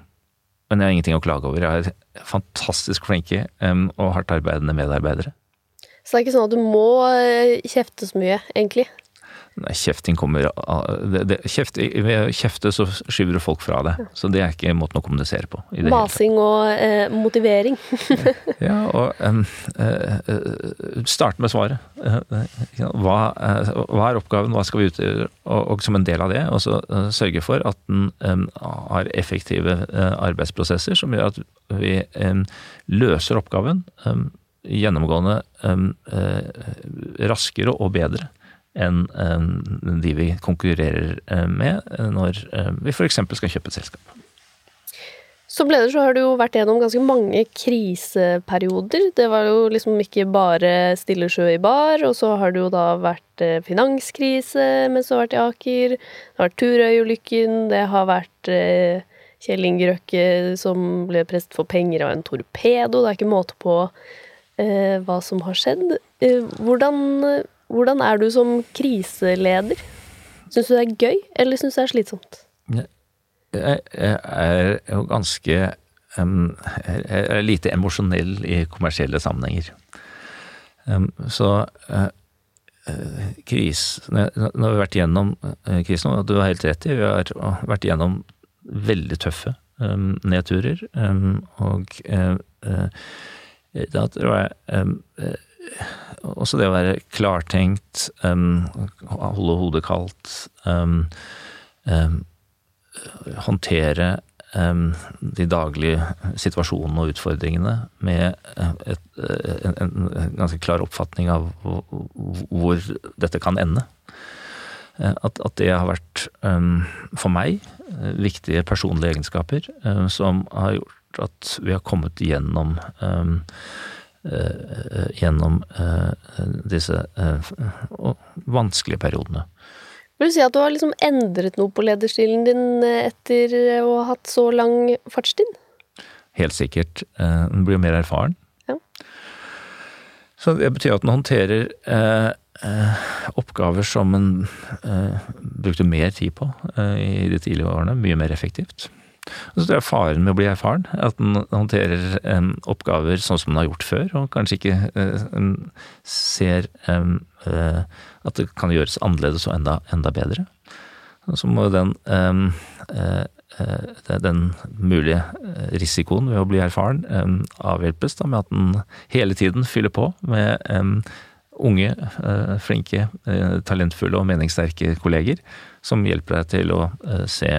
men jeg har ingenting å klage over. Jeg har fantastisk flinke og hardt arbeidende medarbeidere. Så det er ikke sånn at du må kjefte så mye, egentlig? Nei, kjefting kommer det, det, kjeft, Ved kjefte så skyver du folk fra deg. Så det er ikke måten å kommunisere på. Masing og eh, motivering. *laughs* ja, og um, uh, starte med svaret. Hva, eh, hva, er oppgaven, hva skal vi utgjøre? Og, og, som en del av det, og så uh, sørge for at den um, har effektive arbeidsprosesser som gjør at vi um, løser oppgaven gjennomgående raskere og bedre enn de vi konkurrerer eh, med eh, når eh, vi f.eks. skal kjøpe et selskap. Som leder så har du jo vært gjennom ganske mange kriseperioder. Det var jo liksom ikke bare stille sjø i bar, og så har det jo da vært finanskrise mens du har vært i Aker. Det har vært Turøy-ulykken, det har vært Kjell Inge Røkke som ble presset for penger av en torpedo. Det er ikke måte på hva som har skjedd. Hvordan hvordan er du som kriseleder? Syns du det er gøy, eller syns du det er slitsomt? Jeg er jo ganske um, Jeg er lite emosjonell i kommersielle sammenhenger. Um, så uh, kris Nå har vi vært gjennom uh, krisen, og du har helt rett i, vi har vært gjennom veldig tøffe um, nedturer. og uh, da tror jeg også det å være klartenkt, um, holde hodet kaldt, um, um, håndtere de daglige situasjonene og utfordringene med et, en, en, ganske klar oppfatning av hvor dette kan ende. At, at det har vært, for meg, viktige personlige egenskaper som har gjort at vi har kommet gjennom Eh, gjennom eh, disse eh, vanskelige periodene. Vil du si at du har liksom endret noe på lederstilen din etter å ha hatt så lang fartstid? Helt sikkert. Den blir jo mer erfaren. Ja. Så det betyr at den håndterer eh, oppgaver som en eh, brukte mer tid på eh, i de tidlige årene, mye mer effektivt. Og så tror jeg faren med å bli erfaren, at en håndterer um, oppgaver sånn som en har gjort før, og kanskje ikke uh, ser um, uh, at det kan gjøres annerledes og enda, enda bedre. Så må den, um, uh, den mulige risikoen ved å bli erfaren avhjelpes da med at en hele tiden fyller på med unge, flinke, talentfulle og meningssterke kolleger som hjelper deg til å se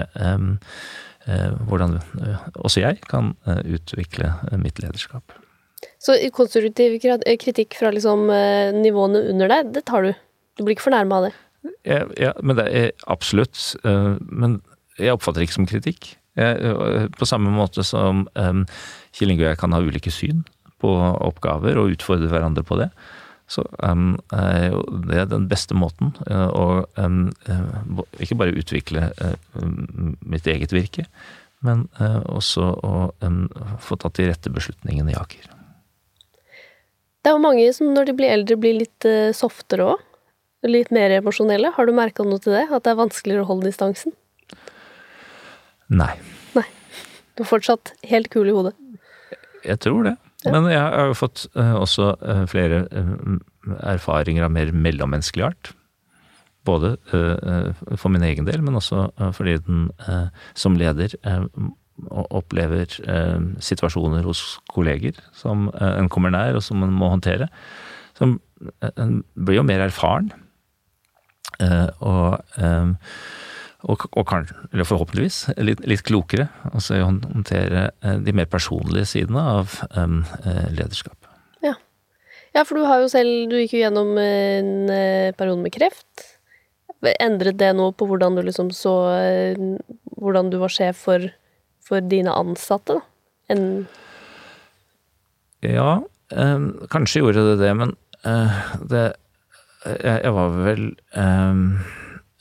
hvordan eh, også jeg kan eh, utvikle mitt lederskap. Så konstruktiv kritikk fra liksom nivåene under deg, det tar du? Du blir ikke fornærma av det? Ja, ja, men det er absolutt. Men jeg oppfatter det ikke som kritikk. Jeg, på samme måte som Killing Kjell Inge og jeg kan ha ulike syn på oppgaver og utfordre hverandre på det, så um, er den beste måten uh, å um, ikke bare utvikle uh, mitt eget virke, men også å få tatt de rette beslutningene i Aker. Det er jo mange som når de blir eldre, blir litt softere òg. Litt mer emosjonelle. Har du merka noe til det? At det er vanskeligere å holde distansen? Nei. Nei. Du er fortsatt helt kul i hodet? Jeg tror det. Men jeg har jo fått eh, også eh, flere eh, erfaringer av mer mellommenneskelig art. Både for min egen del, men også fordi den som leder opplever situasjoner hos kolleger som en kommer nær, og som en må håndtere. Eh, en blir jo mer erfaren. Og og, og kan, eller forhåpentligvis litt, litt klokere. Altså håndtere eh, de mer personlige sidene av eh, lederskap. Ja. ja, for du har jo selv Du gikk jo gjennom en eh, periode med kreft. Endret det noe på hvordan du liksom så eh, Hvordan du var sjef for, for dine ansatte? da? En, Ja, em, kanskje gjorde det det, men eh, det jeg, jeg var vel em,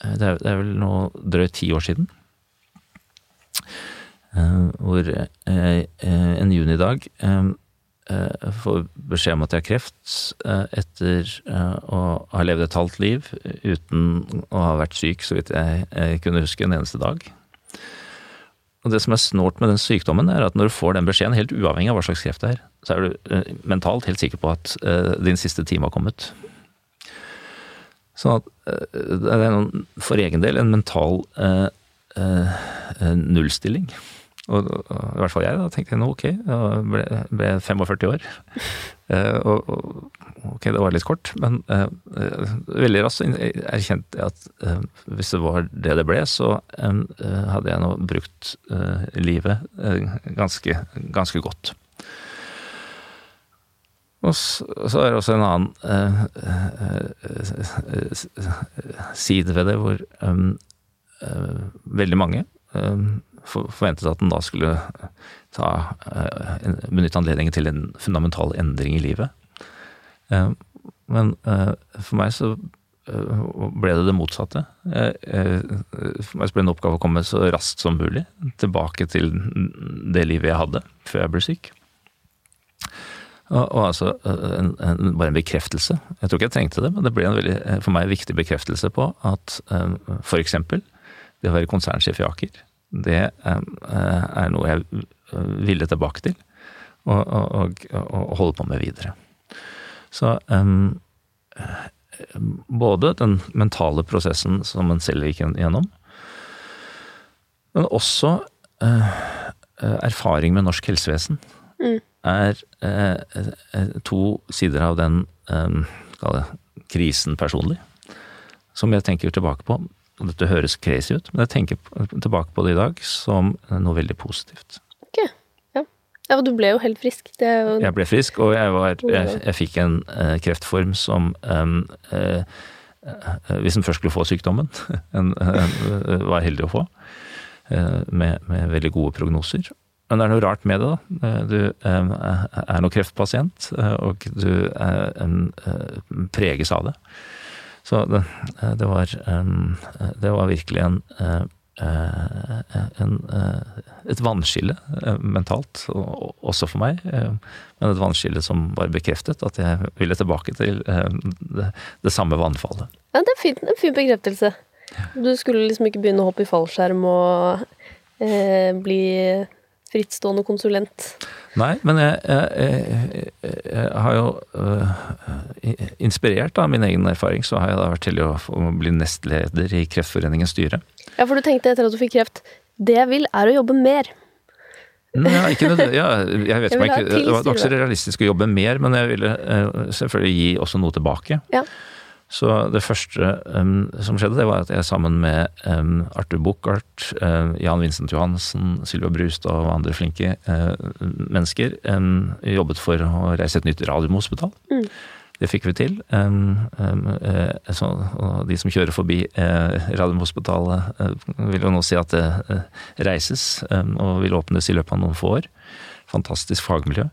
det, er, det er vel nå drøyt ti år siden. eh, hvor eh, en junidag eh, eh, får beskjed om at jeg har kreft eh, etter eh, å ha levd et halvt liv uten å ha vært syk, så vidt jeg, kunne huske, en eneste dag. Og det som er snålt med den sykdommen, er at når du får den beskjeden, helt uavhengig av hva slags kreft det er, så er du eh, mentalt helt sikker på at eh, din siste time har kommet. Sånn at eh, det er noen, for egen del en mental eh, eh, eh, nullstilling. Og, og i hvert fall jeg, da tenkte jeg nå ok, jeg ble, ble 45 år. *laughs* Eh, og, og ok, det var litt kort, men eh, veldig raskt erkjente jeg at hvis det var det det ble, så hadde jeg nå brukt livet ganske, ganske godt. Og så, så er det også en annen uh, eh, side ved det, hvor um, veldig mange um, for, forventet at den da skulle ta, benytte anledningen til en fundamental endring i livet. Eh, men for meg så ble det det motsatte. For meg ble det en oppgave å komme så raskt som mulig tilbake til det livet jeg hadde før jeg ble syk. Og, og altså en, en, bare en bekreftelse. Jeg tror ikke jeg trengte det, men det ble en veldig, eh, for meg viktig bekreftelse på at um, for eksempel det å være konsernsjef i Aker, det um, er noe jeg ville tilbake til og, og, og holde på med videre. Så um, både den mentale prosessen som en selv gikk gjennom, men også uh, erfaring med norsk helsevesen Mm. Er eh, eh, to sider av den eh, det, krisen personlig, som jeg tenker tilbake på. og Dette høres crazy ut, men jeg tenker tilbake på det i dag som noe veldig positivt. ok, ja. ja, du ble jo helt frisk. Det jo Jeg ble frisk, og jeg, var, jeg, jeg fikk en eh, kreftform som eh, Hvis en først skulle få sykdommen, *laughs* en, var heldig å få, eh, med, med veldig gode prognoser. Men det er noe rart med det, da. Eh, Du eh, er nå kreftpasient, eh, og du eh, preges av det. Så det, det var eh, Det var virkelig en en, et vannskille mentalt, og, og også for meg. Men et vannskille som bare bekreftet at jeg ville tilbake til det, det samme vannfallet. Ja, det er fint, en fin bekreftelse. Du skulle liksom ikke begynne å hoppe i fallskjerm og eh, bli frittstående konsulent. Nei, men jeg, jeg, jeg, jeg har jo uh, inspirert av min egen erfaring, så har jeg da vært til å bli nestleder i Kreftforeningens styre. Ja, for du tenkte etter at du fikk kreft det jeg vil, er å jobbe mer. Nei, ja, ikke nødvendig, ja, jeg vet ikke det var ikke realistisk å jobbe mer, men jeg ville øh, selvfølgelig gi også noe tilbake. Ja. Så det første um, som skjedde, det var at jeg sammen med um, Arthur Buchardt, um, Jan Vincent Johansen, Sylvia Brustad og andre flinke uh, mennesker um, jobbet for å reise et nytt radiumhospital. Mm. Det fikk vi til. Eh, så, og de som kjører forbi eh, Radiumhospitalet, vil jo nå si at det reises og vil åpnes i løpet av noen få år. Fantastisk fagmiljø.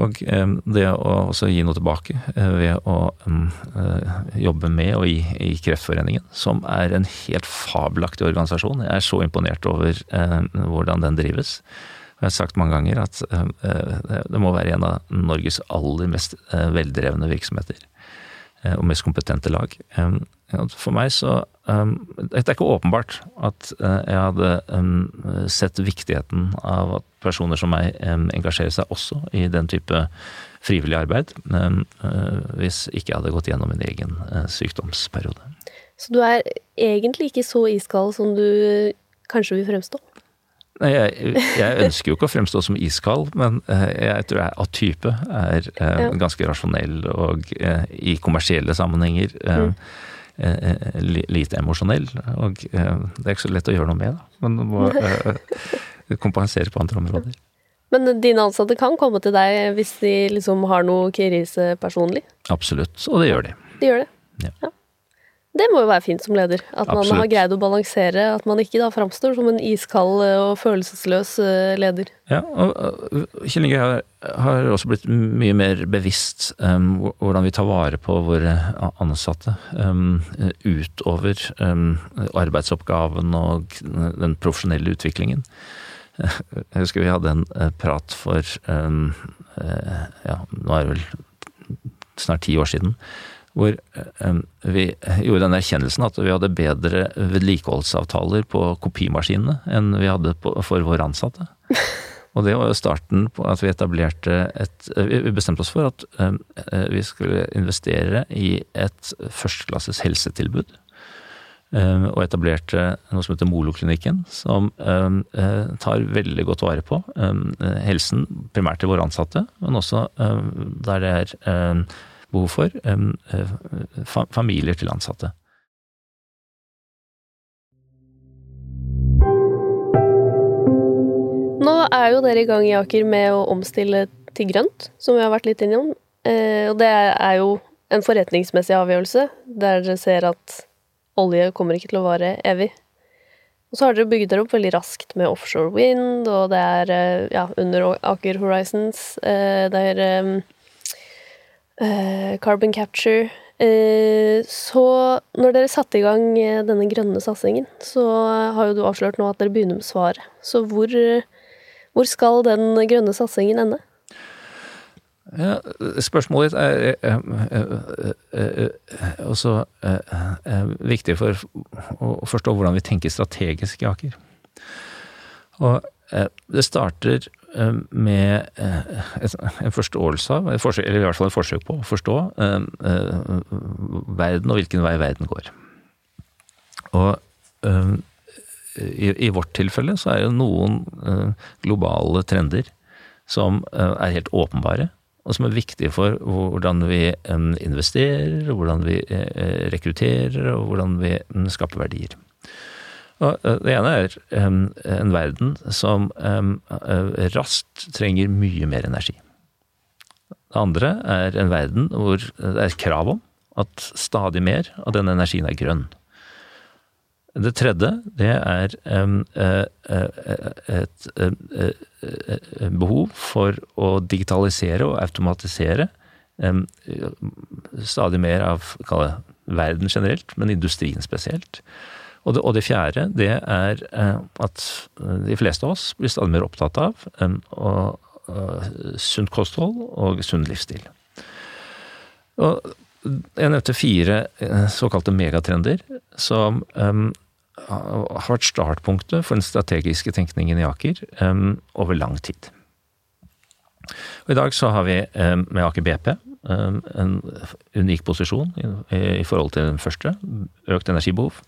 Og eh, det å også gi noe tilbake eh, ved å mm, eh, jobbe med og i, i Kreftforeningen, som er en helt fabelaktig organisasjon. Jeg er så imponert over hvordan den drives. Jeg har sagt mange ganger at det- må være en av Norges aller mest veldrevne virksomheter. Og mest kompetente lag. Eh, For meg så um, Det er ikke åpenbart at uh, jeg hadde um, sett viktigheten av at personer som meg um, engasjerer seg også i den type frivillig arbeid, uh, hvis ikke jeg hadde gått gjennom min egen uh, sykdomsperiode. Så du er egentlig ikke så iskald som du kanskje vil fremstå? Nei, jeg, jeg, ønsker jo ikke å fremstå som iskald, men jeg tror jeg av type er ganske rasjonell og i kommersielle sammenhenger mm Eh, eh, lite emosjonell. Og eh, det er ikke så lett å gjøre noe med, da. Men du må *laughs* kompensere på andre områder. Men dine ansatte kan komme til deg hvis de liksom har noe krise personlig? Absolutt, og det gjør de. De gjør det? Ja. ja. Det må jo være fint som leder. At Absolutt. man har greid å balansere. At man ikke da framstår som en iskald og følelsesløs eh, leder. Ja, og Kjell Inge har, har, også blitt mye mer bevisst um, hvordan vi tar vare på våre ansatte um, utover um, arbeidsoppgaven og den profesjonelle utviklingen. Jeg husker vi hadde en eh, prat for eh, ja, nå er det vel snart ti år siden hvor eh, vi gjorde den erkjennelsen at vi hadde bedre vedlikeholdsavtaler på kopimaskinene enn vi hadde for våre ansatte. Og det var jo starten på at vi etablerte et Vi bestemte oss for at eh, vi skulle investere i et førsteklasses helsetilbud. Eh, og etablerte noe som heter Moloklinikken, som tar veldig godt vare på helsen, primært til våre ansatte, men også der det er behov for eh, familier til ansatte. Nå er jo dere i gang i Aker med å omstille til grønt, som vi har vært litt innom. Eh, og det er jo en forretningsmessig avgjørelse, der dere ser at olje kommer ikke til å vare evig. Og så har dere bygd dere opp veldig raskt med offshore wind, og det er eh, ja, under Aker Horizons. Det er carbon capture. Uh, så når dere satte i gang eh, denne grønne satsingen, så har jo du avslørt nå at dere begynner med svaret. Så hvor, hvor skal den grønne satsingen ende? Ja, spørsmålet ditt er, også viktig for å forstå hvordan vi tenker strategisk i Aker. Og det starter Eh, med eh, en forståelse av, eller i hvert fall et forsøk på å forstå eh, verden og hvilken vei verden går. Og i, vårt tilfelle så er det noen globale trender som er helt åpenbare, og som er viktige for hvordan vi investerer, hvordan vi rekrutterer, og hvordan vi skaper verdier. Og eh, det ene er en verden som um, raskt trenger mye mer energi. Det andre er en verden hvor det er krav om at stadig mer av denne energien er grønn. Det tredje, det er um, et behov for å digitalisere og automatisere stadig mer av verden generelt, men industrien spesielt. Og det, og det, fjerde, det er eh, at eh, de fleste av oss blir stadig mer opptatt av um, uh, sunt kosthold og sunn livsstil. Og jeg nevnte fire såkalte megatrender som um, har vært startpunktet for den strategiske tenkningen i Aker um, over lang tid. Og I dag så har vi med Aker BP en unik posisjon i forhold til den første, økt energibehov.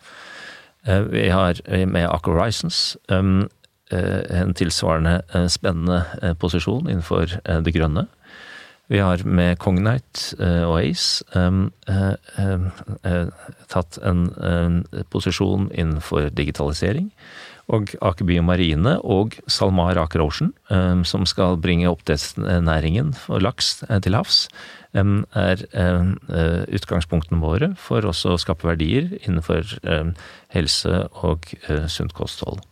Eh, vi har med Aker Horizons um, eh, en tilsvarende eh, spennende posisjon innenfor det grønne. Vi har med Cognite og Ace um, tatt en posisjon innenfor digitalisering. Og Aker By og Marine og SalMar Aker Ocean, som skal bringe oppdrettsnæringen for laks til havs, er eh, utgangspunktene våre for også å skape verdier innenfor helse og eh, sunt kosthold.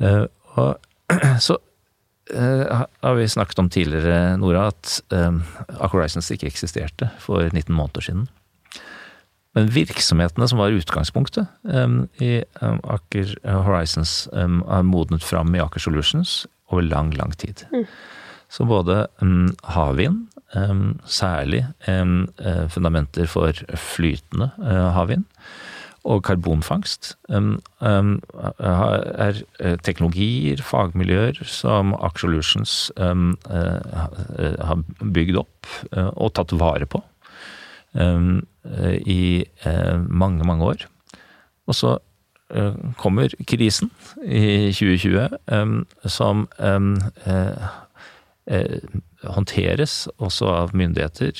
Eh, og *clears throat* så har vi snakket om tidligere, Nora, at Acorizons ikke eksisterte for 19 måneder siden. Men virksomhetene som var utgangspunktet i Aker Horizons, har modnet fram i Aker Solutions over lang, lang tid. Mm. Så både havvind særlig fundamenter for flytende havvind og karbonfangst er teknologier, fagmiljøer som Aksolutions har bygd opp og tatt vare på i mange, mange år. Og så kommer krisen i 2020, som håndteres også av myndigheter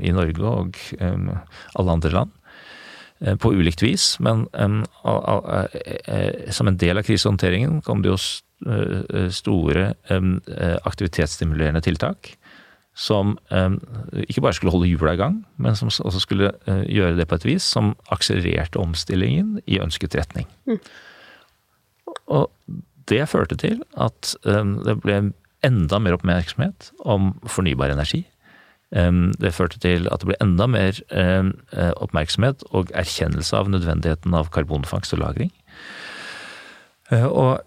i Norge og alle andre land Eh, på ulikt vis, men som en del av krisehåndteringen kom det jo eh, store aktivitetsstimulerende tiltak. Som ikke bare skulle holde hjula i gang, men som også skulle eh, gjøre det på et vis som akselererte omstillingen i ønsket retning. Mm. Og det førte til at det ble enda mer oppmerksomhet om fornybar energi. Det førte til at det ble enda mer eh, oppmerksomhet og erkjennelse av nødvendigheten av karbonfangst og -lagring. Eh, og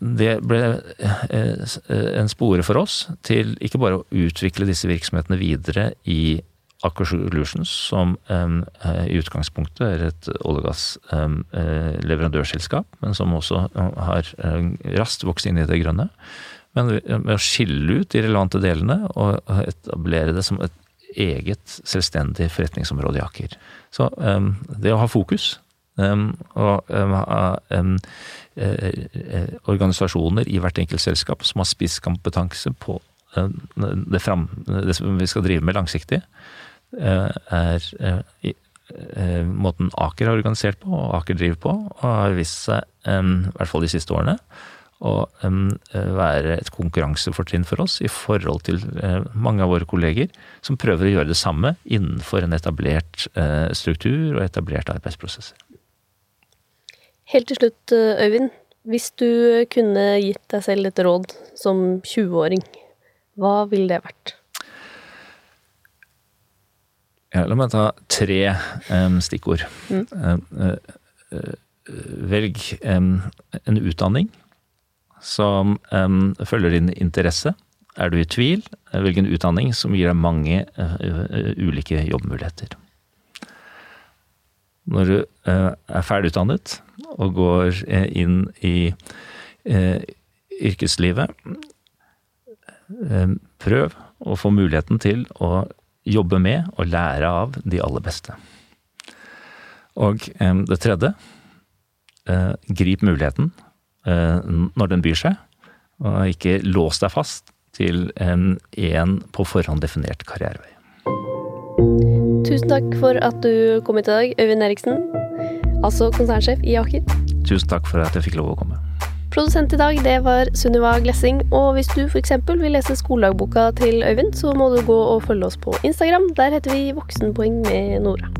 det ble eh, en spore for oss til ikke bare å utvikle disse virksomhetene videre i Aker Solutions, som i utgangspunktet er et olje- og gassleverandørselskap, men som også har raskt vokst inn i det grønne. Men med å skille ut de relevante delene og etablere det som et eget selvstendig forretningsområde i Aker. Så um, det å ha fokus um, og um, ha organisasjoner i hvert enkelt selskap som har spisskompetanse på det, fram, det vi skal drive med langsiktig, er i, måten Aker har organisert på og Aker driver på, og har vist seg, i hvert fall de siste årene, å være et konkurransefortrinn for oss i forhold til eh, mange av våre kolleger som prøver å gjøre det samme innenfor en etablert eh, struktur og etablerte arbeidsprosesser. Helt til slutt, eh, Øyvind. Hvis du kunne gitt deg selv et råd som 20-åring, hva ville det vært? Ja, la meg ta tre um, stikkord. Mm. Uh, uh, velg um, en utdanning som um, følger din interesse. Er du i tvil, velg en utdanning som gir deg mange ulike jobbmuligheter. Når du er ferdigutdannet og går inn i yrkeslivet, prøv å få muligheten til å jobbe med og lære av de aller beste. Og det tredje, grip muligheten Eh, når den byr seg, og ikke lås deg fast til en, en på forhånd definert karrierevei. Tusen takk for at du kom hit i dag, Øyvind Eriksen, altså konsernsjef i Aker. Tusen takk for at jeg fikk lov å komme. Produsent i dag, det var Sunniva Glessing. Og hvis du f.eks. vil lese skoledagboka til Øyvind, så må du gå og følge oss på Instagram. Der heter vi Voksenpoeng med Nora.